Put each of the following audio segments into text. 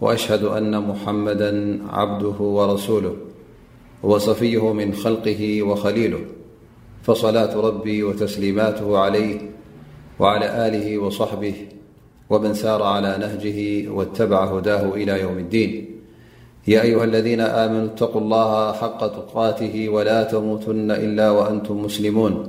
وأشهد أن محمدا عبده ورسوله وصفيه من خلقه وخليله فصلاة ربي وتسليماته عليه وعلى آله وصحبه ومن سار على نهجه واتبع هداه إلى يوم الدين يا أيها الذين آمنوا اتقوا الله حق تقاته ولا تموتن إلا وأنتم مسلمون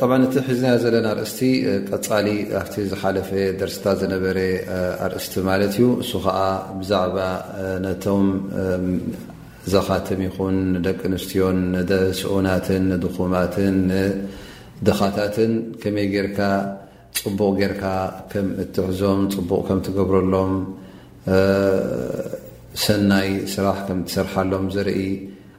ጠብዓ እቲ ሒዝናዮ ዘለና ኣርእስቲ ቀፃሊ ኣብቲ ዝሓለፈ ደርስታት ዝነበረ ኣርእስቲ ማለት እዩ እሱ ከዓ ብዛዕባ ነቶም ዘኻትም ይኹን ደቂ ኣንስትዮን ስኡናትን ድኹማትን ድኻታትን ከመይ ጌርካ ፅቡቕ ጌርካ ከም እትሕዞም ፅቡቕ ከም ትገብረሎም ሰናይ ስራሕ ከም ትሰርሓሎም ዘርኢ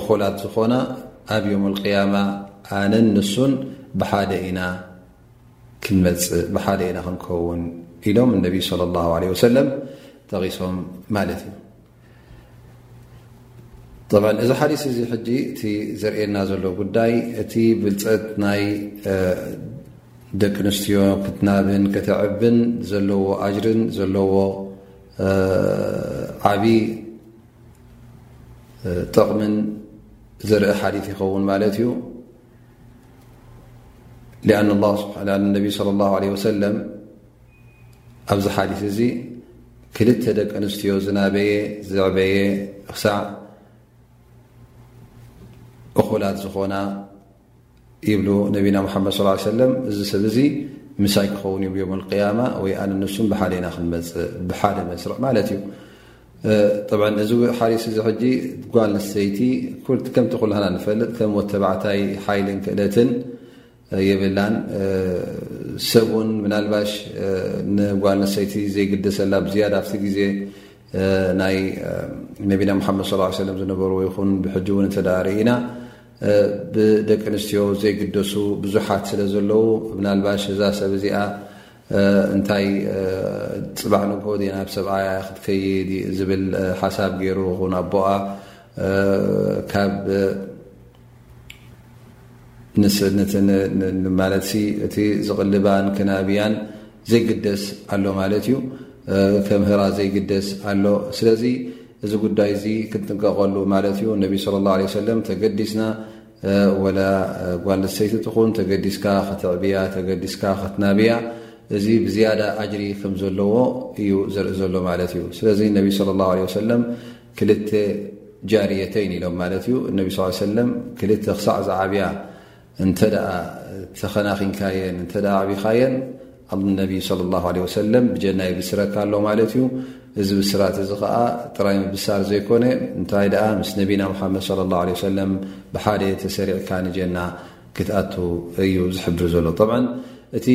እኹላት ዝኾና ኣብ ዮም ኣልቅያማ ኣነን ንሱን ብሓደ ኢና ክንመፅእ ብሓደ ኢና ክንከውን ኢሎም እነቢ ለ ላ ለ ወሰለም ጠቒሶም ማለት እዩ ጠብ እዚ ሓዲስ እዚ ሕጂ እቲ ዘርእየና ዘሎ ጉዳይ እቲ ብልፀት ናይ ደቂ ኣንስትዮ ክትናብን ከተዕብን ዘለዎ ኣጅርን ዘለዎ ዓብይ ጠቕምን ዘርኢ ሓዲት ይኸውን ማለት እዩ ኣን ላ ስብሓ ነቢ ለ ላ ለ ወሰለም ኣብዚ ሓዲት እዚ ክልተ ደቂ ኣንስትዮ ዝናበየ ዘዕበየ ክሳዕ እኹላት ዝኾና ይብሉ ነቢና ሙሓመድ ስ ሰለም እዚ ሰብ እዚ ምሳይ ክኸውን ዩ ዮም ቅያማ ወይ ኣነ ንሱም ብሓደ ኢና ክንመፅእ ብሓደ መስርዕ ማለት እዩ ብ እዚ ሓሪስ እዚ ሕጂ ጓል ንሰይቲ ከምቲ ኩልና ንፈልጥ ከም ወተባዕታይ ሓይልን ክእለትን የብላን ሰብ ውን ምናልባሽ ንጓል ንሰይቲ ዘይግደሰላ ብዝያዳ ኣብቲ ግዜ ናይ ነቢና ሙሓመድ ስ ሰለም ዝነበርዎ ይኹን ብሕጂ እውን እተዳርኢና ብደቂ ኣንስትዮ ዘይግደሱ ብዙሓት ስለ ዘለዉ ምናልባሽ እዛ ሰብ እዚኣ እንታይ ፅባሕ ንግሆ ድ ናብ ሰብኣያ ክትከይድ ዝብል ሓሳብ ገይሩ ኹን ኣቦኣ ካብ ማለት እቲ ዝቕልባን ክናብያን ዘይግደስ ኣሎ ማለት እዩ ከምህራ ዘይግደስ ኣሎ ስለዚ እዚ ጉዳይ እዚ ክንጥንቀቀሉ ማለት እዩ ነቢ ስለ ላ ለ ሰለም ተገዲስና ወላ ጓልሰይቲ ትኹን ተገዲስካ ክትዕብያ ተገዲስካ ክትናብያ እዚ ብዝያዳ ኣጅሪ ከም ዘለዎ እዩ ዘርኢ ዘሎ ማለት እዩ ስለዚ ነቢ صለ ላه ለ ሰለም ክልተ ጃርየተይን ኢሎም ማለት እዩ እነቢ ስ ሰለም ክልተ ክሳዕ ዝዓብያ እንተ ተኸናኺንካየን እንተ ኣዕቢኻየን ኣነቢይ صለ ላه ለ ወሰለም ብጀና ይብስረካ ኣሎ ማለት እዩ እዚ ብስራት እዚ ከዓ ጥራይ ምብሳር ዘይኮነ እንታይ ደኣ ምስ ነቢና ሓመድ صለ ላه ለ ሰለም ብሓደ ተሰሪዕካ ንጀና ክትኣቱ እዩ ዝሕብር ዘሎ ጠብዓ እቲ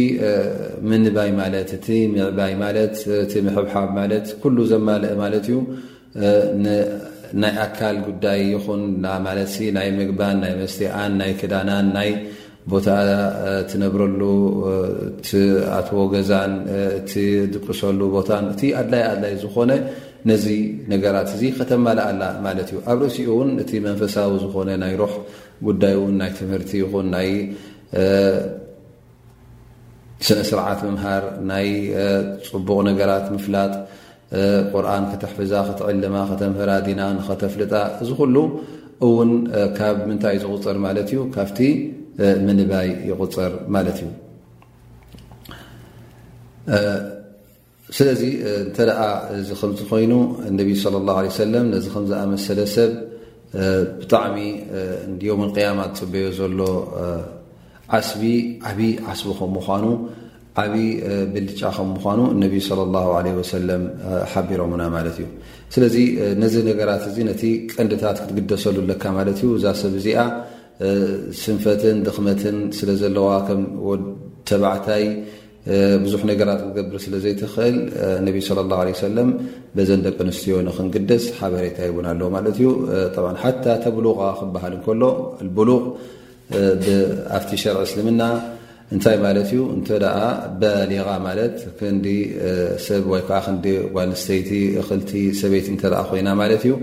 ምንባይ ማለት እቲ ምዕባይ ማለት እቲ ምሕብሓብ ማለት ኩሉ ዘማልእ ማለት እዩ ንናይ ኣካል ጉዳይ ይኹን ማለትሲ ናይ ምግባን ናይ መስትኣን ናይ ክዳናን ናይ ቦታ ትነብረሉ ትኣትዎ ገዛን እቲ ድቅሰሉ ቦታን እቲ ኣድላይ ኣድላይ ዝኾነ ነዚ ነገራት እዚ ከተማልኣላ ማለት እዩ ኣብ ርእሲኡ እውን እቲ መንፈሳዊ ዝኾነ ናይ ሮሕ ጉዳይ እውን ናይ ትምህርቲ ይኹን ናይ ስነ ስርዓት ምምሃር ናይ ፅቡቕ ነገራት ምፍላጥ ቁርን ከተሕፍዛ ክትዕልማ ከተምህራ ዲና ንኸተፍልጣ እዚ ኩሉ እውን ካብ ምንታይ ዝቁፅር ማለት እዩ ካብቲ ምንባይ ይቁፅር ማለት እዩ ስለዚ እንተ እዚ ከምዚ ኮይኑ ነቢ ለ ላ ሰለም ነዚ ከምዝኣመሰለ ሰብ ብጣዕሚ ዮም ቅያማ ዝፅበዮ ዘሎ ዓስቢ ዓብይ ዓስቢ ከም ምኳኑ ዓብይ ብልጫ ከም ምዃኑ እነቢይ ለ ላ ለ ወሰለም ሓቢሮምና ማለት እዩ ስለዚ ነዚ ነገራት እዚ ነቲ ቀንድታት ክትግደሰሉ ኣለካ ማለት እዩ እዛ ሰብ እዚኣ ስንፈትን ድኽመትን ስለ ዘለዋ ከም ተባዕታይ ብዙሕ ነገራት ክትገብር ስለ ዘይትኽእል ነቢ ለ ላ ለ ሰለም በዘን ደቂ ኣንስትዮ ንክንግደስ ሓበሬታ ይቡን ኣሎ ማለት እዩ ሓታ ተብሉቃ ክበሃል እንከሎ ብሉቕ ኣብቲ ሸርዒ እስልምና እንታይ ማለት እዩ እንተ ደኣ ባሊቓ ማለት ክንዲ ሰብ ወይ ከዓ ክንዲ ጓልስተይቲ እኽልቲ ሰበይቲ እንተ ኮይና ማለት እዩ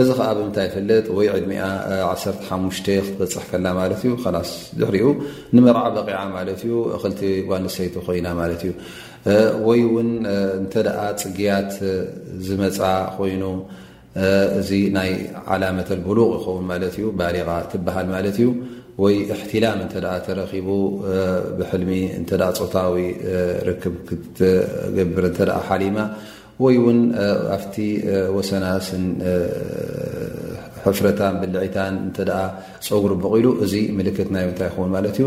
እዚ ከዓ ብምንታይ ይፍለጥ ወይ ዕድሚኣ 1ሓሙሽ ክትበፅሕ ከላ ማለት እዩ ላስ ድሕሪኡ ንመርዓ በቂዓ ማለት እዩ እኽልቲ ጓልስተይቲ ኮይና ማለት እዩ ወይ እውን እንተ ደኣ ፅግያት ዝመፃ ኮይኑ እዚ ናይ ዓላመተል ቡሉቕ ይኸውን ማለት እዩ ባሊቓ ትበሃል ማለት እዩ ወይ እሕትላም እንተ ተረኪቡ ብሕልሚ እንተ ፆታዊ ርክብ ክትገብር እንተ ሓሊማ ወይ ውን ኣብቲ ወሰናስን ሕፍረታን ብልዒታን እተ ፀጉሪ ብቒሉ እዚ ምልክት ናይ ምንታይ ይኸውን ማለት እዩ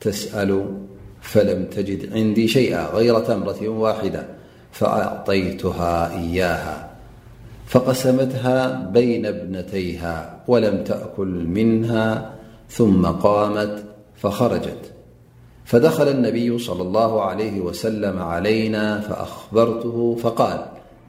تسأل فلم تجد عندي شيئا غير تمرة واحدة فأعطيتها إياها فقسمتها بين ابنتيها ولم تأكل منها ثم قامت فخرجت فدخل النبي صلى الله عليه وسلم علينا فأخبرته فقال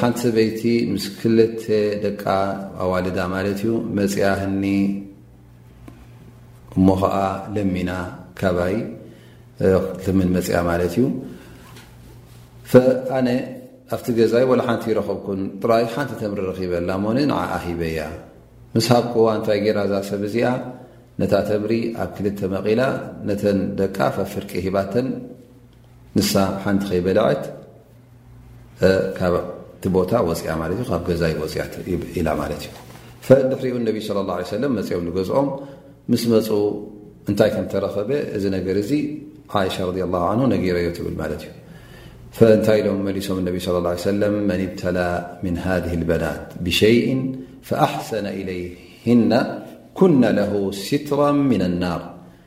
ሓንቲ ሰበይቲ ምስ ክልተ ደቃ ኣዋልዳ ማለት እዩ መፅያ ህኒ እሞ ከዓ ለሚና ካባይ ክትልምን መፅያ ማለት እዩ ኣነ ኣብቲ ገዛይ ወላ ሓንቲ ይረኸብኩን ጥራይ ሓንቲ ተምሪ ረኺበላ ሞኒ ንዓኣ ሂበያ ምስ ሃብክዋ እንታይ ገይራ እዛ ሰብ እዚኣ ነታ ተምሪ ኣብ ክልተ መቒላ ነተን ደቃ ፈፍርቂ ሂባተን ንሳ ሓንቲ ከይበልዐት ካብቲ ቦታ ወፅያ ማለት እዩ ካብ ገዛይ ወፅያ ኢላ ማለት እዩ ፈድሕሪኡ ነቢ ስለ ላ ሰለም መፅኦም ንገዝኦም ምስ መፁ እንታይ ከም ተረኸበ እዚ ነገር እዚ ዓይሻ ረ ላ ን ነጊረዮ ትብል ማለት እዩ ፈእንታይ ኢሎም መሊሶም ነቢ ስለ ላ ሰለም መን ብተላ ምን ሃህ ልበናት ብሸይእን ፈኣሕሰነ ኢለይህና ኩነ ለሁ ስትራ ምን ኣናር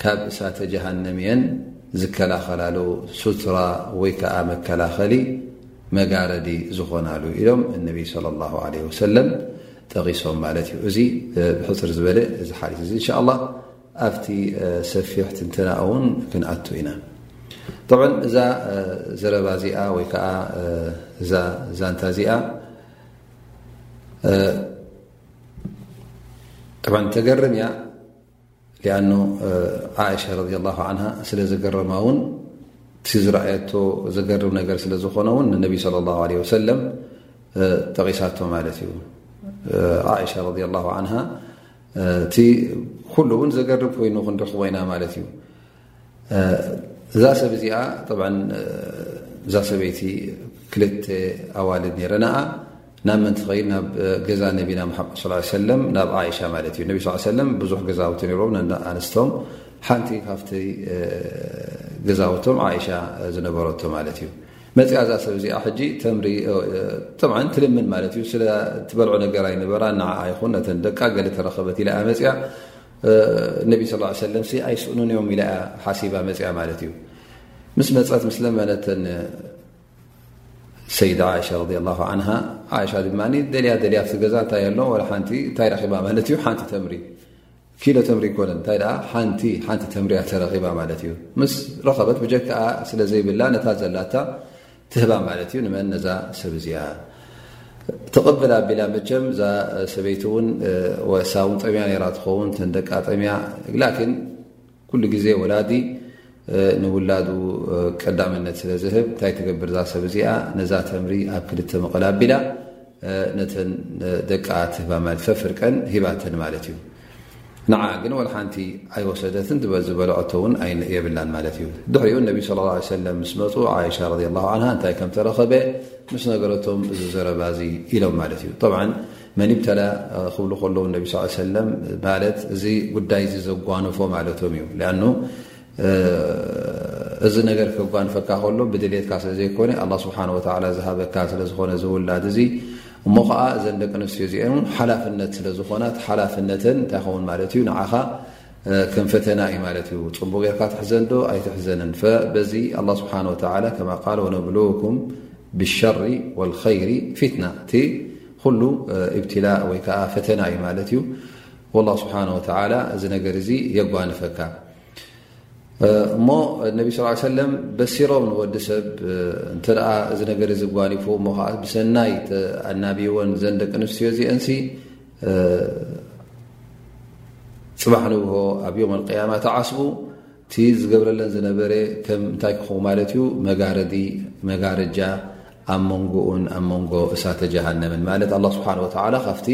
ካብ እሳተ ጀሃነም እየን ዝከላኸላሉ ሱትራ ወይ ከዓ መከላኸሊ መጋረዲ ዝኾናሉ ኢሎም እነቢ صለ ላሁ ለ ወሰለም ጠቒሶም ማለት እዩ እዚ ብሕፅር ዝበለ እዚ ሓዲስ እዚ እንሻ ላ ኣብቲ ሰፊሕ ትንተና እውን ክንኣቱ ኢና ጠብ እዛ ዘረባ እዚኣ ወይ ከዓ እዛ ዛንታ እዚኣ ተገርም እያ ሊኣኖ ዓእሻ ረድ ላ ዓንሃ ስለ ዘገረማ እውን እቲ ዝረኣየቶ ዘገርም ነገር ስለ ዝኾነ ውን ንነቢ ለ ላ ለ ወሰለም ጠቒሳቶ ማለት እዩ ዓእሻ ረድ ላ ዓንሃ እቲ ኩሉ እውን ዘገርም ኮይኑ ክንረኽቦ ኢና ማለት እዩ እዛ ሰብ እዚኣ እዛ ሰበይቲ ክል ኣዋልድ ነረናኣ ናብ መን ትኸይድ ናብ ገዛ ነቢና መሓመድ ስ ሰለም ናብ ዓይሻ ማለት እዩ ነቢ ስ ሰለም ብዙሕ ገዛውቲ ነሮም ኣንስቶም ሓንቲ ካብቲ ገዛውቶም ዓይሻ ዝነበረቶ ማለት እዩ መፅኣ እዛ ሰብ እዚኣ ሕጂ ተምሪ ትልምን ማለት እዩ ስለትበልዑ ነገር ኣይነበራ ንዓ ይኹን ነተን ደቃ ገለ ተረኸበት ኢለኣ መፅኣ ነቢ ስ ሰለም ኣይስእኑን እዮም ኢለ ሓሲባ መፅያ ማለት እዩ ምስ መፀት ምስ ለመነት ሰይድ ሻ ረ ላ ን ሻ ድማ ደልያ ደልያ ገዛ እታይ ኣሎ ሓንቲ እታይ ረኪባ ማለት እዩ ሓንቲ ተምሪ ኪሎ ተምሪ ይኮነ እታይ ሓንቲ ሓንቲ ተምሪያ ተረኪባ ማለት እዩ ምስ ረኸበት ብጀክኣ ስለ ዘይብላ ነታ ዘላታ ትህባ ማለት እዩ ንመን ነዛ ሰብ እዚኣ ተቕብል ኣቢላ መቸም እዛ ሰበይቲ ውን ወሳ ውን ጠምያ ነራ ትኸውን ተንደቃ ጠምያ ላኪን ኩሉ ግዜ ወላዲ ንውላዱ ቀዳምነት ስለ ዝህብ እንታይ ትገብር እዛ ሰብ እዚኣ ነዛ ተምሪ ኣብ ክልተ መቐል ኣቢላ ነተን ደቃ ትህባ ማለት ፈፍርቀን ሂባተን ማለት እዩ ንዓ ግን ወላ ሓንቲ ኣይወሰደትን ዝበል ዝበልዐቶ እውን የብላን ማለት እዩ ድሕሪኡ ነቢ ስለ ላ ሰለም ምስ መፁ ዓይሻ ረ ላ ን እንታይ ከም ተረኸበ ምስ ነገረቶም እዚ ዘረባ እዚ ኢሎም ማለት እዩ ጠብዓ መን ይብተላ ክብሉ ከለዉ ነቢ ስ ሰለም ማለት እዚ ጉዳይ እዚ ዘጓነፎ ማለቶም እዩ ኣኑ እዚ ነገር ክጓንፈካ ከሎ ብድሌትካ ስለ ዘይኮነ ኣላ ስብሓን ወተላ ዝሃበካ ስለ ዝኾነ ዝውላድ እዙ እሞ ከዓ እዘን ደቂ ኣንስትዮ እዚአን ውን ሓላፍነት ስለ ዝኾናት ሓላፍነተን እንታይ ኸውን ማለት እዩ ንዓኻ ከም ፈተና እዩ ማለት እዩ ፅቡቅ ጌርካ ትሕዘን ዶ ኣይትሕዘንን በዚ ኣላ ስብሓን ወተላ ከማ ቃል ወነብልኩም ብሸሪ ወልኸይሪ ፊትና እቲ ኩሉ እብትላ ወይ ከዓ ፈተና እዩ ማለት እዩ ላ ስብሓን ወተላ እዚ ነገር እዚ የጓንፈካ እሞ ነቢ ስ ሰለም በሲሮም ንወዲ ሰብ እንተ እዚ ነገር እዚ ጓኒፉ እሞ ከዓ ብሰናይ ኣናቢወን ዘንደቂ ኣንስትዮ እዚአንሲ ፅባሕ ንግሆ ኣብ ዮም ኣልቅያማ ተዓስቡ እቲ ዝገብረለን ዝነበረ ከም እንታይ ክኸው ማለት እዩ መጋረዲ መጋረጃ ኣብ መንጎኡን ኣብ መንጎ እሳተ ጀሃነምን ማለት ኣላ ስብሓን ወተላ ካብቲ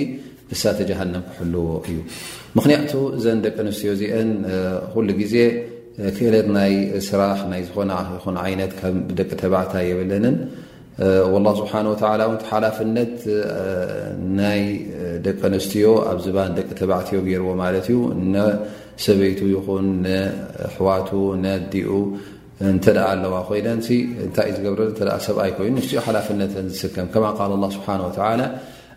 እሳተ ጀሃነም ክሕልዎ እዩ ምክንያቱ እዘን ደቂ ኣንስትዮ እዚአን ኩሉ ግዜ ክእለት ናይ ስራሕ ናይ ዝኾነ ይኹን ዓይነት ከም ደቂ ተባዕታ የብለንን ላ ስብሓን ወተላ እውን ሓላፍነት ናይ ደቂ ኣንስትዮ ኣብ ዝባን ደቂ ተባዕትዮ ገይርዎ ማለት እዩ ንሰበይቱ ይኹን ንኣሕዋቱ ነዲኡ እንተ ኣለዋ ኮይነን እንታይ እዩ ዝገብረ ሰብኣይ ኮይኑ ንስኡ ሓላፍነትን ዝስከም ከማ ቃል ስብሓን ወተላ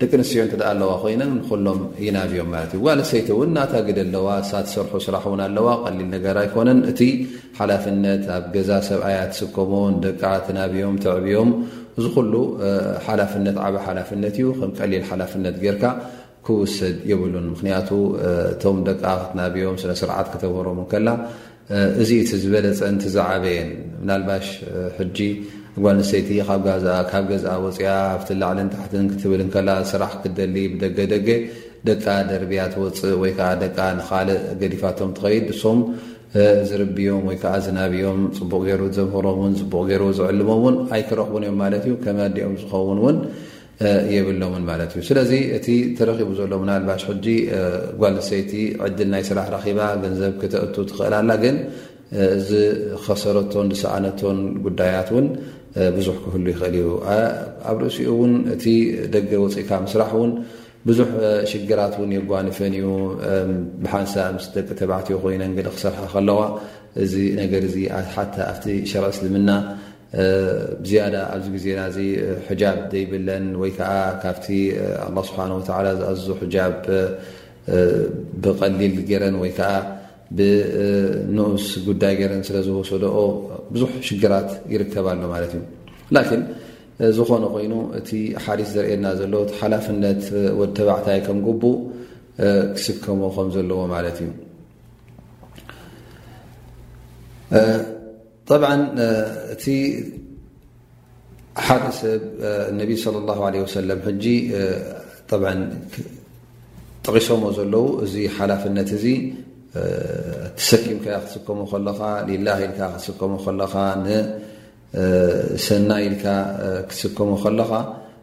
ደቂ ኣንስትዮ እንተ ኣለዋ ኮይነን ንኹሎም ይናብ እዮም ማለት እዩ ጓልሰይቲ እውን ናታ ግደ ኣለዋ እሳ ትሰርሑ ስራሕ እውን ኣለዋ ቀሊል ነገር ኣይኮነን እቲ ሓላፍነት ኣብ ገዛ ሰብኣያ ትስከሞ ንደቃ ትናብዮም ተዕብዮም እዚ ኩሉ ሓላፍነት ዓበ ሓላፍነት እዩ ከም ቀሊል ሓላፍነት ጌርካ ክውሰድ የብሉን ምክንያቱ እቶም ደቃ ክትናብዮም ስነስርዓት ከተምህሮም ከላ እዚ'ዩ እቲ ዝበለጸን እቲ ዝዓበየን። ምናልባሽ ሕጂ ጓል ኣንስተይቲ ካብ ጋዝኣ ካብ ገዝኣ ወጺኣ ኣብቲ ላዕልን ታሕትን ክትብል እንከላ ስራሕ ክትደሊ ብደገ ደገ ደቃ ደርብያ ትወጽእ ወይ ከኣ ደቃ ንኻልእ ገዲፋቶም ትኸይድ እሶም ዝርብዮም ወይ ከኣ ዝናብዮም ጽቡቕ ገይሩ ዘምህሮም ውን ጽቡቕ ገይሩ ዝዕልሞም ውን ኣይክረኽቡን እዮም ማለት እዩ ከም ኣዲኦም ዝኸውን ውን የብሎምን ማለት እዩ ስለዚ እቲ ተረኪቡ ዘሎ ምናልባሽ ሕጂ ጓል ሰይቲ ዕድል ናይ ስራሕ ረኪባ ገንዘብ ክተእቱ ትኽእል ኣላ ግን እዚ ከሰረቶን ዝሰኣነቶን ጉዳያት እውን ብዙሕ ክህሉ ይኽእል እዩ ኣብ ርእሲኡ እውን እቲ ደገ ወፅኢካ ምስራሕ እውን ብዙሕ ሽግራት እውን የጓንፈን እዩ ብሓንሳ ምስ ደቂ ተባዕትዮ ኮይነን ገለ ክሰርሓ ከለዋ እዚ ነገር እዚ ሓታ ኣብቲ ሸርዕ እስልምና ብዝያዳ ኣብዚ ግዜና እዚ ሕጃብ ዘይብለን ወይ ከዓ ካብቲ ኣላ ስብሓን ወተዓላ ዝኣዝዞ ሕጃብ ብቐሊል ገይረን ወይ ከዓ ብንኡስ ጉዳይ ገይረን ስለ ዝወሰደኦ ብዙሕ ሽግራት ይርከብ ኣሎ ማለት እዩ ላኪን ዝኾነ ኮይኑ እቲ ሓዲስ ዘርእየና ዘሎ እቲ ሓላፍነት ወዲ ተባዕታይ ከም ጉቡእ ክስከሞ ከም ዘለዎ ማለት እዩ ጠብዓ እቲ ሓደ ሰብ ነቢ ለ ላ ለ ወሰለም ሕጂ ጠቂሶሞ ዘለዉ እዚ ሓላፍነት እዚ ትሰኪምካ ክትስከሙ ከለኻ ሊላ ኢልካ ክትስከሙ ከለኻ ንሰናይ ኢልካ ክትስከሙ ከለኻ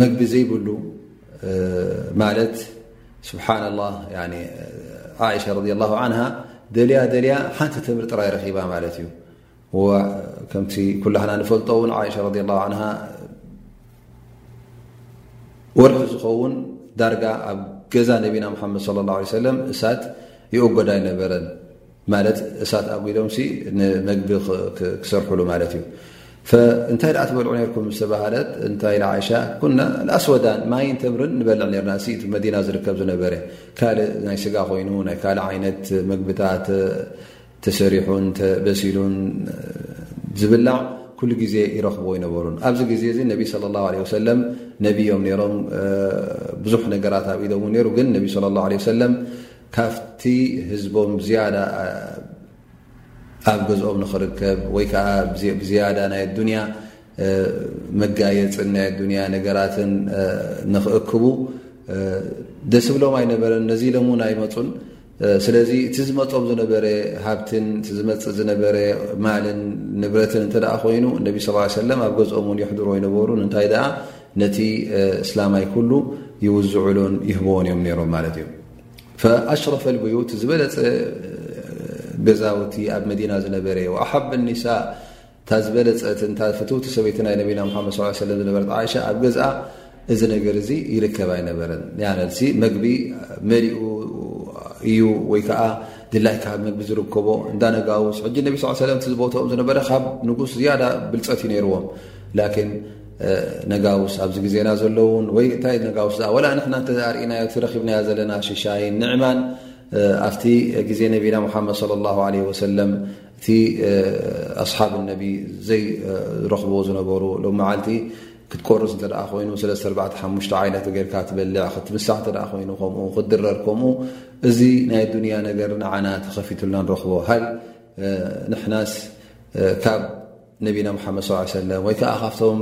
መግቢ ዘይብሉ ማለት ስብሓና ላ ዓእሻ ረ ላ ን ደልያ ደልያ ሓንቲ ተምሪ ጥራይ ረኺባ ማለት እዩ ከምቲ ኩላህና ንፈልጦ ውን ሻ ረ ላ ን ወርሒ ዝኸውን ዳርጋ ኣብ ገዛ ነቢና ሓመድ ለ ላ ሰለም እሳት ይኦጎዳ ኣይነበረን ማለት እሳት ኣጒዶም ሲ ንመግቢ ክሰርሕሉ ማለት እዩ እንታይ ደኣ ትበልዑ ነርኩም ዝተባሃለት እንታይ ልዓሻ ኩና ኣስወዳን ማይን ተምርን ንበልዕ ነርና እ እቲ መዲና ዝርከብ ዝነበረ ካልእ ናይ ስጋ ኮይኑ ናይ ካልእ ዓይነት መግብታት ተሰሪሑን ተበሲሉን ዝብላዕ ኩሉ ግዜ ይረኽብዎ ይነበሩን ኣብዚ ግዜ እዚ ነቢ ስለ ላሁ ለ ወሰለም ነቢዮም ነሮም ብዙሕ ነገራት ኣብ ኢዶም ነሩ ግን ነቢ ስለ ላ ለ ወሰለም ካብቲ ህዝቦም ዝያዳ ኣብ ገዝኦም ንኽርከብ ወይ ከዓ ብዝያዳ ናይ ኣዱንያ መጋየፅን ናይ ኣዱንያ ነገራትን ንኽእክቡ ደስ ብሎም ኣይነበረን ነዚ ኢሎም እውን ኣይመፁን ስለዚ እቲ ዝመፆም ዝነበረ ሃብትን ዝመፅእ ዝነበረ ማልን ንብረትን እንተ ኮይኑ እነቢ ስ ሰለም ኣብ ገዝኦም እውን የሕድሮ ኣይነበሩን እንታይ ደኣ ነቲ እስላማይ ኩሉ ይውዝዑሉን ይህብዎን እዮም ነይሮም ማለት እዩ ፈኣሽረፈ ልብዩት ዝበለፀ ገዛውቲ ኣብ መዲና ዝነበረ ዩ ኣሓብ ኒሳ እታ ዝበለፀት እታ ፍትውቲ ሰበይቲ ናይ ነቢና ሓመድ ስ ሰለ ዝነበረት ዓይሻ ኣብ ገዝኣ እዚ ነገር እዚ ይርከብ ኣይነበረን ያነልሲ መግቢ መሊኡ እዩ ወይ ከዓ ድላይ ካብ መግቢ ዝርከቦ እንዳነጋውስ ሕጂ ነቢ ስ ሰለ ዝቦትኦም ዝነበረ ካብ ንጉስ ዝያዳ ብልፀት እዩ ነይርዎም ላን ነጋውስ ኣብዚ ግዜና ዘለውን ወይ እንታይ ነጋውስ ኣ ወላ ንሕና እተ ኣርእናዮ ትረኪብናዮ ዘለና ሽሻይን ንዕማን ኣብቲ ግዜ ነቢና ሙሓመድ ለ ላ ለ ወሰለም እቲ ኣስሓብ ነቢ ዘይረኽብዎ ዝነበሩ ሎ መዓልቲ ክትቆርስ እተ ኮይኑ ሰለስተ ኣርባዕተ ሓሙሽተ ዓይነት ገርካ ትበልዕ ክትምሳዕ እተ ኮይኑ ከምኡ ክትድረር ከምኡ እዚ ናይ ዱንያ ነገር ንዓና ተኸፊቱልና ንረኽቦ ሃል ንሕናስ ካብ ነቢና ሙሓመድ ስ ሰለም ወይ ከዓ ካብቶም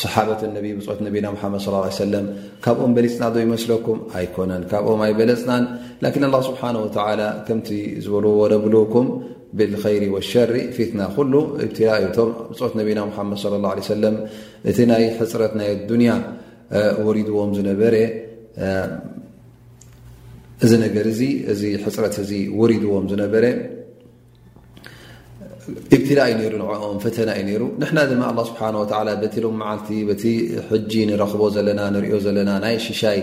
ሰሓበት ነቢ ብፆት ነቢና ሓመድ ስ ሰለም ካብኦም በሊፅና ዶ ይመስለኩም ኣይኮነን ካብኦም ኣይበለፅናን ላኪን ኣላ ስብሓን ወተላ ከምቲ ዝበልዎ ወደብልኩም ብልከይሪ ወሸሪ ፊትና ኩሉ እብትላ እዩ እቶም ብፆት ነቢና ሓመድ ለ ላ ሰለም እቲ ናይ ሕፅረት ናይ ኣዱንያ ወሪድዎም ዝነበረ እዚ ነገር እዚ እዚ ሕፅረት እዚ ወሪድዎም ዝነበረ እብትላእ እዩ ነሩ ንኦም ፈተና እዩ ነሩ ንሕና ድማ ኣ ስብሓ ወላ በቲ ሎም መዓልቲ በቲ ሕጂ ንረኽቦ ዘለና ንሪኦ ዘለና ናይ ሽሻይ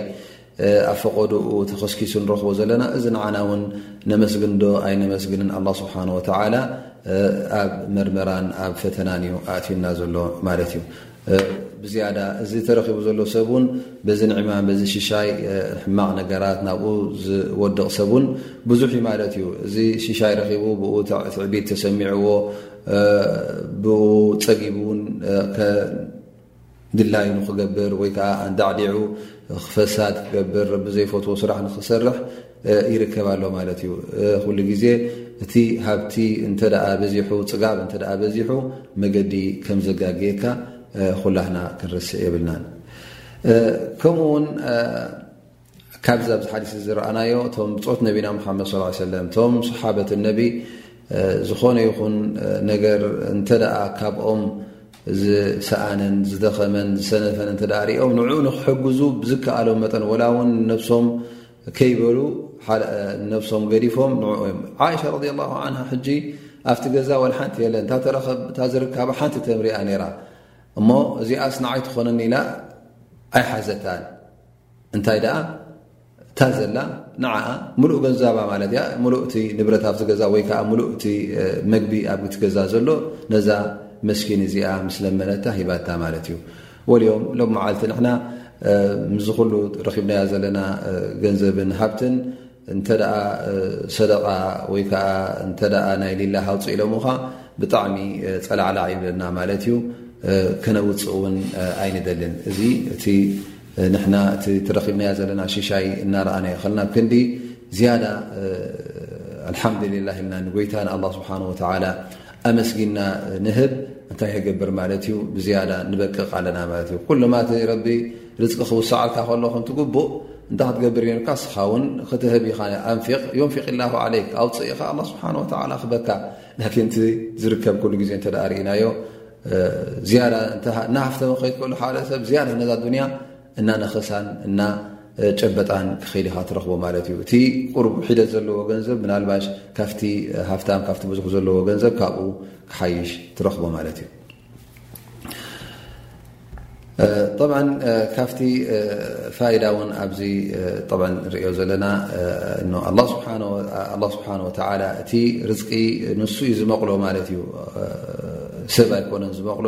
ኣብ ፈቐድኡ ተኸስኪሱ ንረኽቦ ዘለና እዚ ንዓና እውን ነመስግንዶ ኣይነመስግንን ኣላ ስብሓ ወተላ ኣብ መርመራን ኣብ ፈተናን እዩ ኣእትዩና ዘሎ ማለት እዩ ብዝያዳ እዚ ተረኪቡ ዘሎ ሰብ ውን በዚ ንዕማም በዚ ሽሻይ ሕማቕ ነገራት ናብኡ ዝወድቕ ሰብ ውን ብዙሕ እዩ ማለት እዩ እዚ ሽሻይ ረኪቡ ብኡ ትዕቢት ተሰሚዕዎ ብኡ ፀጊቡ ውን ከድላዩ ንክገብር ወይ ከዓ ኣንዳዕዲዑ ክፈሳድ ክገብር ረቢ ዘይፈትዎ ስራሕ ንክሰርሕ ይርከብ ኣሎ ማለት እዩ ኩሉ ግዜ እቲ ሃብቲ እንተ በዚሑ ፅጋብ እተ በዚሑ መገዲ ከም ዘጋግየካ ኩላህና ክንርስዕ የብልናን ከምኡ ውን ካብዚ ኣብዚ ሓዲስ ዝረኣናዮ እቶም ብፆት ነቢና ሓመድ ስ ለም እቶም ሰሓበት ነቢ ዝኾነ ይኹን ነገር እንተ ካብኦም ዝሰኣነን ዝደኸመን ዝሰነፈን እተ ሪኦም ንዑ ንክሕግዙ ብዝከኣሎም መጠን ወላ ውን ነብሶም ከይበሉ ነብሶም ገዲፎም ንዑ እዮም ዓእሻ ረድ ላ ዓን ሕጂ ኣብቲ ገዛ ወል ሓንቲ የለን እታ ተረኸብ እታ ዝርካባ ሓንቲ ተምሪያ ነይራ እሞ እዚኣስ ንዓይ ትኾነኒ ኢላ ኣይሓዘታን እንታይ ደኣ እታ ዘላ ንዓ ምሉእ ገንዛባ ማለት እያ ምሉእ እቲ ንብረት ኣብቲ ገዛ ወይ ከዓ ምሉእ እቲ መግቢ ኣብቲ ገዛ ዘሎ ነዛ መስኪን እዚኣ ምስ ለመነታ ሂባታ ማለት እዩ ወሊኦም ሎም መዓልቲ ንሕና ምስዚ ኩሉ ረኪብናዮ ዘለና ገንዘብን ሃብትን እንተ ሰደቃ ወይ ከዓ እንተ ናይ ሊላህ ኣውፅእ ኢሎምኻ ብጣዕሚ ፀላዕላዕ ይብለና ማለት እዩ ከነውፅእ እውን ኣይንደልን እዚ እቲ ንሕና እቲ ትረኪብናዮ ዘለና ሽሻይ እናረኣናዮ ከልና ክንዲ ዝያዳ ኣልሓምዱሊላ ኢልና ንጎይታ ንኣላ ስብሓን ወተላ ኣመስጊና ንህብ እንታይ ይገብር ማለት እዩ ብዝያዳ ንበቅቕ ኣለና ማለት እዩ ኩሉማት ረቢ ርዝቂ ክውሰዓልካ ከሎ ክንትግቡእ እንታይ ክትገብር ርካ ስኻ ውን ክትህብ ኢኻ ኣንፊቅ ዮንፊቅ ላ ዓለይክ ኣውፅእ ኢኻ ኣ ስብሓን ወላ ክበካ ላኪን ቲ ዝርከብ ኩሉ ግዜ እንተ ርእናዮ ዝያዳ እናሃፍተመ ከይትከሉ ሓደ ሰብ ዝያዳ ነዛ ዱንያ እናነኸሳን እና ጨበጣን ክኸይድ ኢኻ ትረኽቦ ማለት እዩ እቲ ቁርብ ሒደት ዘለዎ ገንዘብ ምናልባሽ ካብቲ ሃፍታም ካብቲ ብዙሕ ዘለዎ ገንዘብ ካብኡ ክሓይሽ ትረኽቦ ማለት እዩ ጠብ ካብቲ ፋይዳ እውን ኣብዚ ጠብ ንሪኦ ዘለና ኣላ ስብሓን ወተላ እቲ ርዝቂ ንሱ እዩ ዝመቕሎ ማለት እዩ ሰብ ኣይኮነን ዝመቕሎ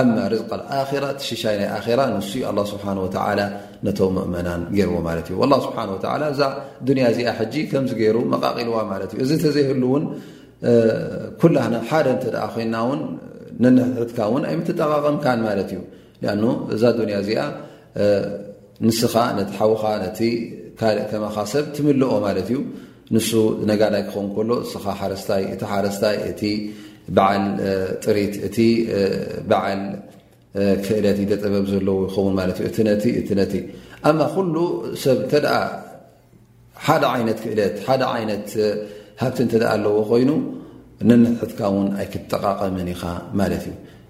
ኣማ ርዝቅ ኣልኣራ እቲ ሽሻይ ናይ ኣራ ንሱ ዩ ኣላ ስብሓን ወተላ ነቶም መእመናን ገይርዎ ማለት እዩ ላ ስብሓን ወተላ እዛ ዱንያ እዚኣ ሕጂ ከምዚ ገይሩ መቓቒልዋ ማለት እዩ እዚ እተዘይህሉ እውን ኩላህና ሓደ እንተ ደኣ ኮይና እውን ነንሕትሕትካ እውን ኣይምትጠቓቐምካን ማለት እዩ ኣኑ እዛ ዱንያ እዚኣ ንስኻ ነቲ ሓውኻ ነቲ ካልእ ከማኻ ሰብ ትምልኦ ማለት እዩ ንሱ ነጋዳይ ክኸውን ከሎ እስኻ ሓረስታይ እቲ ሓረስታይ እቲ በዓል ጥሪት እቲ በዓል ክእለት ኢደ ጥበብ ዘለዎ ይኸውን ማለት እዩ እቲ ነቲ እቲ ነቲ ኣማ ኩሉ ሰብ እንተ ሓደ ዓይነት ክእለት ሓደ ዓይነት ሃብቲ እንተ ኣለዎ ኮይኑ ንንሕትካ እውን ኣይክትጠቃቀምን ኢኻ ማለት እዩ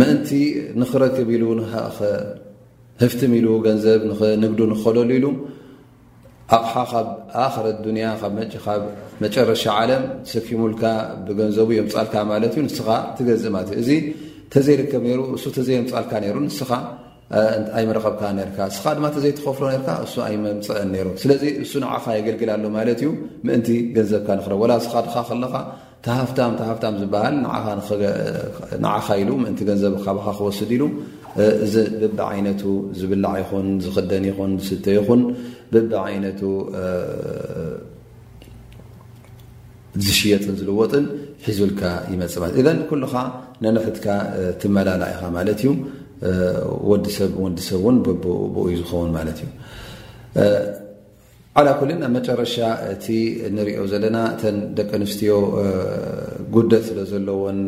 ምእንቲ ንኽረክብ ኢሉ ህፍትም ኢሉ ገንዘብ ንግዱ ንኸለሉ ኢሉ ኣቕሓ ካብ ኣክረ ዱንያ ካብ መጨረሻ ዓለም ሰኪሙልካ ብገንዘቡ የምፃልካ ማለት እዩ ንስኻ ትገዝእ ማለት እዩ እዚ ተዘይርከብ ሩ እሱ ተዘየምፃልካ ሩ ንስኻ ኣይምረኸብካ ነርካ እስኻ ድማ ተዘይትኸፍሎ ነርካ እሱ ኣይመምፀአን ነይሩ ስለዚ እሱ ንዓኻ የገልግል ኣሎ ማለት እዩ ምእንቲ ገንዘብካ ንክረ ወላ እስኻ ድኻ ከለኻ ተሃፍታም ተሃፍታም ዝበሃል ንዓኻ ኢሉ ምእንቲ ገንዘብ ካባኻ ክወስድ ኢሉ እዚ ብቢ ዓይነቱ ዝብላዕ ይኹን ዝኽደን ይኹን ዝስተ ይኹን ብቢ ዓይነቱ ዝሽየጥን ዝልወጥን ሒዙልካ ይመፅ ማለት እዘን ኩልኻ ነንሕትካ ትመላላ ኢኻ ማለት እዩ ወዲሰብ ወዲሰብ ውን ብብኡ ዝኸውን ማለት እዩ ዓላ ኩልን ኣብ መጨረሻ እቲ ንሪኦ ዘለና እተን ደቂ ኣንስትዮ ጉደት ስለ ዘለዎን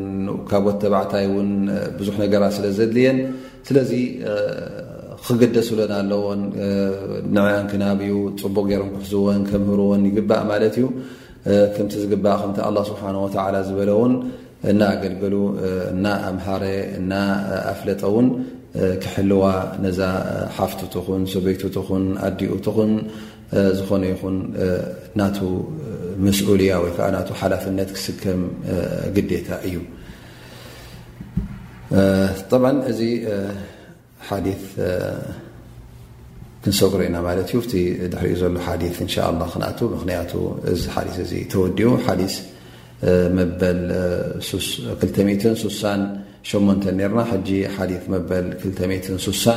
ካብ ወተባዕታይ ውን ብዙሕ ነገራት ስለ ዘድልየን ስለዚ ክግደሱለን ኣለዎን ንዕያን ክናብዩ ፅቡቅ ገይሮም ክሕዝዎን ከምህርዎን ይግባእ ማለት እዩ ከምቲ ዝግባእ ከምቲ ኣላ ስብሓን ወተላ ዝበለ እውን እና ኣገልገሉ እና ኣምሃረ እና ኣፍለጠ እውን ክሕልዋ ነዛ ሓፍቱ ትኹን ሰበይቱ ትኹን ኣዲኡ ትኹን ዝኾነ ይኹን ናቱ መስኡልያ ወይ ከዓ ናቱ ሓላፍነት ክስከም ግዴታ እዩ እዚ ሓዲ ክንሰግሮ ኢና ማለት እዩ ቲ ድሕሪኡ ዘሎ ሓዲ እን ክነኣት ምክንያቱ እዚ ሓዲ እዚ ተወዲኡ ሓዲ መበል 268 ርና ጂ ሓዲ መበል 260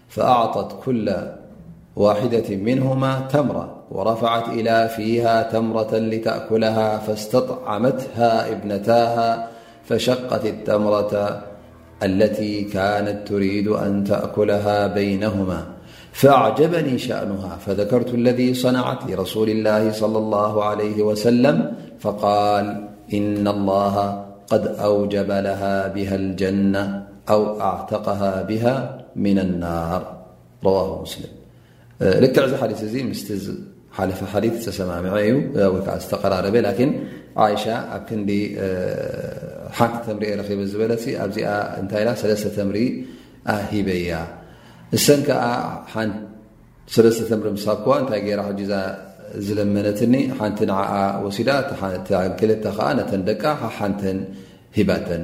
فأعطت كل واحدة منهما تمرة ورفعت إلى فيها تمرة لتأكلها فاستطعمتها ابنتاها فشقت التمرة التي كانت تريد أن تأكلها بينهما فأعجبني شأنها فذكرت الذي صنعت لرسول الله صلى الله عليه وسلم فقال إن الله قد أوجب لها بها الجنة ኣው ኣዕተቀሃ ብሃ ምና ናር ረዋ ሙስሊም ልክዕ እዚ ሓዲ እዚ ምስቲ ሓለፈ ሓዲ ዝተሰማምዐ እዩ ወይ ከዓ ዝተቀራረበ ላኪን ዓይሻ ኣብ ክንዲ ሓንቲ ተምሪ የ ረኪበ ዝበለት ኣብዚኣ እንታይ ኢላ ሰለስተ ተምሪ ኣሂበያ እሰን ከዓ ሰለስተ ተምሪ ምስሃብክዋ እንታይ ገይራ ሕጂዛ ዝለመነትኒ ሓንቲ ንዓ ወሲዳ ክልተ ከዓ ነተን ደቃ ሓሓንተን ሂባተን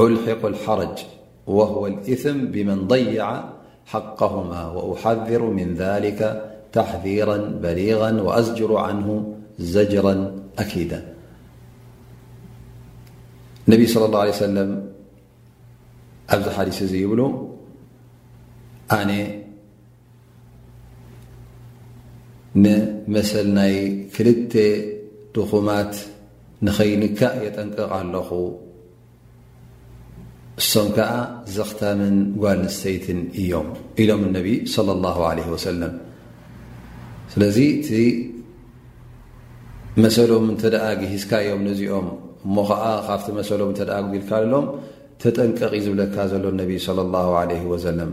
ألحق الحرج وهو الإثم بمن ضيع حقهما وأحذر من ذلك تحذيرا بليغا وأزجر عنه زجرا أكيداله عله سلم ንመሰል ናይ ክልተ ድኹማት ንኸይንካእ የጠንቅቕ ኣለኹ። እሶም ከኣ ዘኽታምን ጓል ንስተይትን እዮም ኢሎም እነቢ صለ ላሁ ለ ወሰለም ስለዚ እቲ መሰሎም እንተ ደኣ ግሂዝካ እዮም ነዚኦም እሞ ከዓ ካብቲ መሰሎም እተ ኣጉዲልካ ሎም ተጠንቀቕ ዝብለካ ዘሎ ነቢ ለ ላ ለ ወሰለም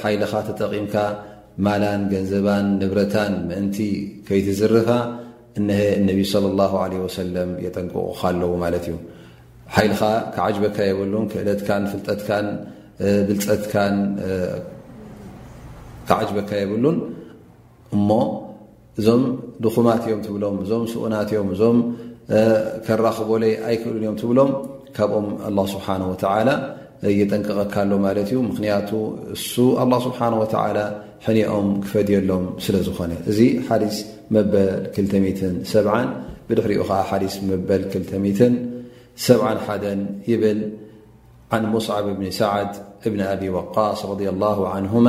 ሓይልኻ ተጠቒምካ ማላን ገንዘባን ንብረታን ምእንቲ ከይትዝርፋ እነሀ እነቢ صለ ላሁ ለ ወሰለም የጠንቅቑኻ ኣለዉ ማለት እዩ ሓይልኻ ክዓጅበካ የብሉን ክእለትካን ፍልጠትካን ብልፀትካን ክዓጅበካ የብሉን እሞ እዞም ድኹማት እዮም ትብሎም እዞም ስኡናት እዮም እዞም ከራኽቦለይ ኣይክእሉን እዮም ትብሎም ካብኦም ኣላ ስብሓን ወተላ እየጠንቀቐካ ኣሎ ማለት እዩ ምክንያቱ እሱ ኣላ ስብሓን ወተላ ሕኒኦም ክፈድየሎም ስለ ዝኾነ እዚ ሓዲስ መበል 270 ብድሕሪኡ ከዓ ሓዲስ መበል 271 ይብል ን ሙስዓብ እብኒ ሰዓድ እብኒ ኣብ ወቃስ ረ ላ ዓንሁማ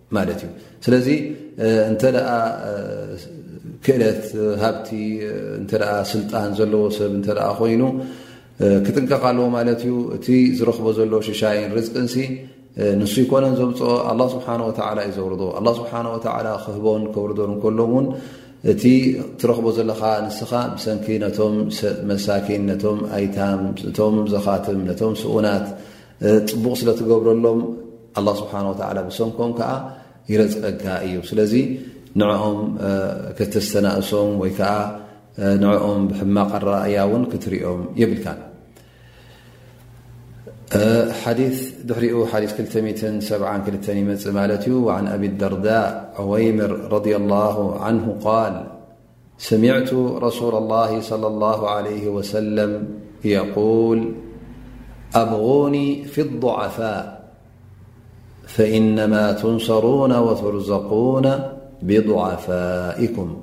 ማለት እዩ ስለዚ እንተ ክእለት ሃብቲ እተ ስልጣን ዘለዎ ሰብ እተ ኮይኑ ክጥንቀቕ ኣለዎ ማለት እዩ እቲ ዝረኽቦ ዘሎ ሽሻይን ርዝቅንሲ ንሱ ይኮነን ዘምፅኦ ኣ ስብሓ ወላ እዩ ዘውርዶ ኣ ስብሓ ወ ክህቦን ከውርዶን ከሎ ውን እቲ ትረኽቦ ዘለካ ንስኻ ብሰንኪ ነቶም መሳኪን ነቶም ኣይታም ነቶም ዘኻትም ነቶም ስኡናት ፅቡቕ ስለ ትገብረሎም ኣላ ስብሓን ወተላ ብሰንኮም ከዓ ይረዝቀጋ እዩ ስለዚ ንዕኦም ክተስተናእሶም ወይ ከዓ ንዕኦም ብሕማቅ ኣረኣእያ እውን ክትሪኦም የብልካን ሓዲ ድሕሪኡ ሓዲ 272 ይመፅ ማለት እዩ ን ኣብ ደርዳእ ዑወይምር ረ ላ ን ቃል سمعت رسول الله صلى الله عليه وسلم يقول أبغوني في الضعفاء فإنما تنصرون وترزقون بضعفائكم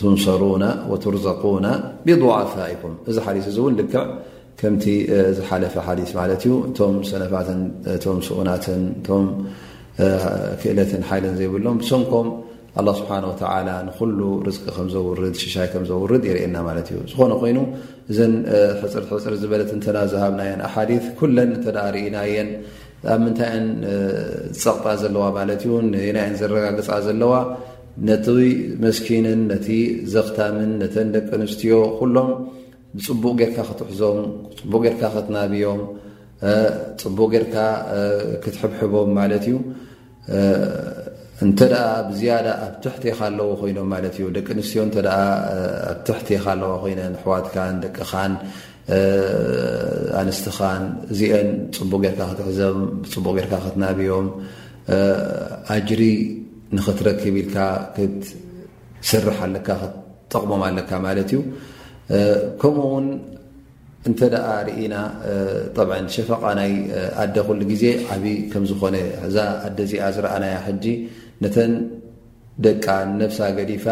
ትንሰሩና ወትርዘቁና ብضዓፋኩም እዚ ሓዲስ እዚ እውን ልክዕ ከምቲ ዝሓለፈ ሓዲስ ማለት እዩ እቶም ሰነፋትን እቶም ስኡናትን እቶም ክእለትን ሓይልን ዘይብሎም ብሰንኮም ኣላ ስብሓን ወተላ ንኩሉ ርዝቂ ከም ዘውርድ ሽሻይ ከም ዘውርድ የርእየና ማለት እዩ ዝኾነ ኮይኑ እዘን ሕፅር ሕፅር ዝበለት እንተና ዝሃብናየን ኣሓዲ ኩለን እንተ ርእናየን ኣብ ምንታይን ፀቕጣ ዘለዋ ማለት እዩ ናየን ዘረጋግፃ ዘለዋ ነቲ መስኪንን ነቲ ዘኽታምን ነተን ደቂ ኣንስትዮ ኩሎም ብፅቡቕ ጌርካ ክትሕዞም ፅቡቕ ጌርካ ክትናብዮም ፅቡቕ ጌርካ ክትሕብሕቦም ማለት እዩ እንተ ብዝያዳ ኣብ ትሕትኻ ኣለዎ ኮይኖም ማለት እዩ ደቂ ኣንስትዮ እተ ኣብ ትሕትኻ ኣለዋ ኮይነን ኣሕዋትካን ደቅኻን ኣንስትኻን እዚአን ፅቡቅ ጌርካ ክትሕዘም ብፅቡቅ ጌርካ ክትናብዮም ኣጅሪ ንክትረክብ ኢልካ ክትስርሕ ኣለካ ክትጠቕሞም ኣለካ ማለት እዩ ከምኡ ውን እንተ ደኣ ርኢና ጠብ ሸፈቓ ናይ ኣደ ኩሉ ግዜ ዓብ ከም ዝኾነ እዛ ኣደ እዚኣ ዝረኣናያ ሕጂ ነተን ደቃ ንነብሳ ገዲፋ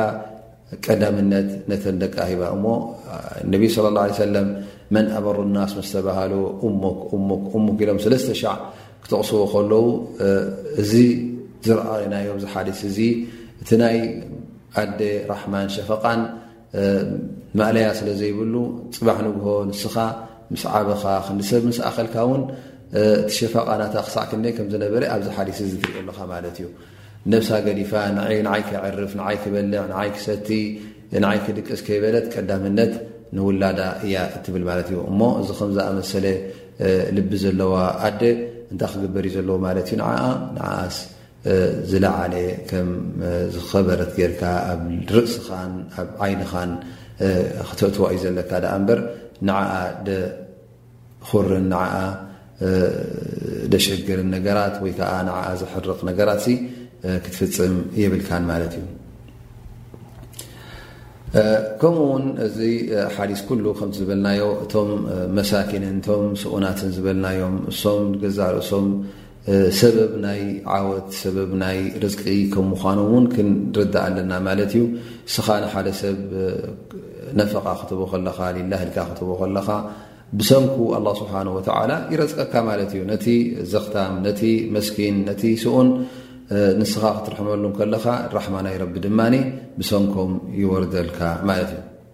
ቀዳምነት ነተን ደቃ ሂባ እሞ ነቢ ስለ ላ ሰለም መን ኣበሩ ናስ ምስ ተባሃሉ እሙክ እሙክ እሙክ ኢሎም ስለስተ ሻዕ ክተቕስዎ ከለዉ እዚ ዝረኣናዮ ዚ ሓዲስ እዚ እቲ ናይ ኣደ ራሕማን ሸፈቓን ማእለያ ስለ ዘይብሉ ፅባሕ ንግሆ ንስኻ ምስ ዓበኻ ክንሰብ ምስ ኣኸልካ እውን እቲ ሸፈቓናታ ክሳዕ ክንደይ ከም ዝነበረ ኣብዚ ሓዲስ እዚ ትሪኦ ኣለኻ ማለት እዩ ነብሳ ገዲፋ ንይ ንዓይ ከዕርፍ ንዓይ ክበልዕ ንዓይ ክሰቲ ንዓይ ክድቅስ ከይበለት ቀዳምነት ንውላዳ እያ እትብል ማለት እዩ እሞ እዚ ከምዝኣመሰለ ልቢ ዘለዋ ኣደ እንታይ ክግበር እዩ ዘለዎ ማለት እዩ ንዓኣ ንዓኣስ ዝለዓለ ከም ዝኸበረት ጌርካ ኣብ ርእስኻን ኣብ ዓይንኻን ክተእትዋ እዩ ዘለካ ደኣ እምበር ንዓኣ ኹርን ንዓኣ ደሸግርን ነገራት ወይ ከዓ ንዓኣ ዘሕርቕ ነገራት ሲ ክትፍፅም የብልካን ማለት እዩ ከምኡ ውን እዚ ሓዲስ ኩሉ ከም ዝበልናዮ እቶም መሳኪንን እቶም ስኡናትን ዝበልናዮም እሶም ገዛእ ርእሶም ሰበብ ናይ ዓወት ሰበብ ናይ ርዝቂ ከም ምዃኑ እውን ክንርዳእ ኣለና ማለት እዩ እስኻ ንሓደ ሰብ ነፈቃ ክትቦ ከለኻ ሊላ ህልካ ክትቦ ከለኻ ብሰንኩ ኣላ ስብሓን ወተላ ይረዝቀካ ማለት እዩ ነቲ ዘኽታም ነቲ መስኪን ነቲ ስኡን ንስኻ ክትርሕመሉ ከለኻ ራሕማ ናይ ረቢ ድማ ብሰንኮም ይወርደልካ ማለት እዩ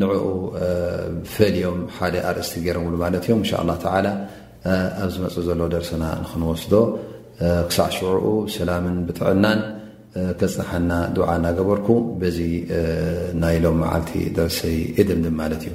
ንዕኡ ፈልዮም ሓደ ኣርእስቲ ገይሮምሉ ማለት እዮም እንሻ ኣላ ተዓላ ኣብ ዝመፅእ ዘሎ ደርስና ንክንወስዶ ክሳዕ ሽዑኡ ሰላምን ብጥዕናን ከፅንሓና ድዓ እናገበርኩ በዚ ናይ ሎም መዓልቲ ደርሰይ እድምድም ማለት እዩ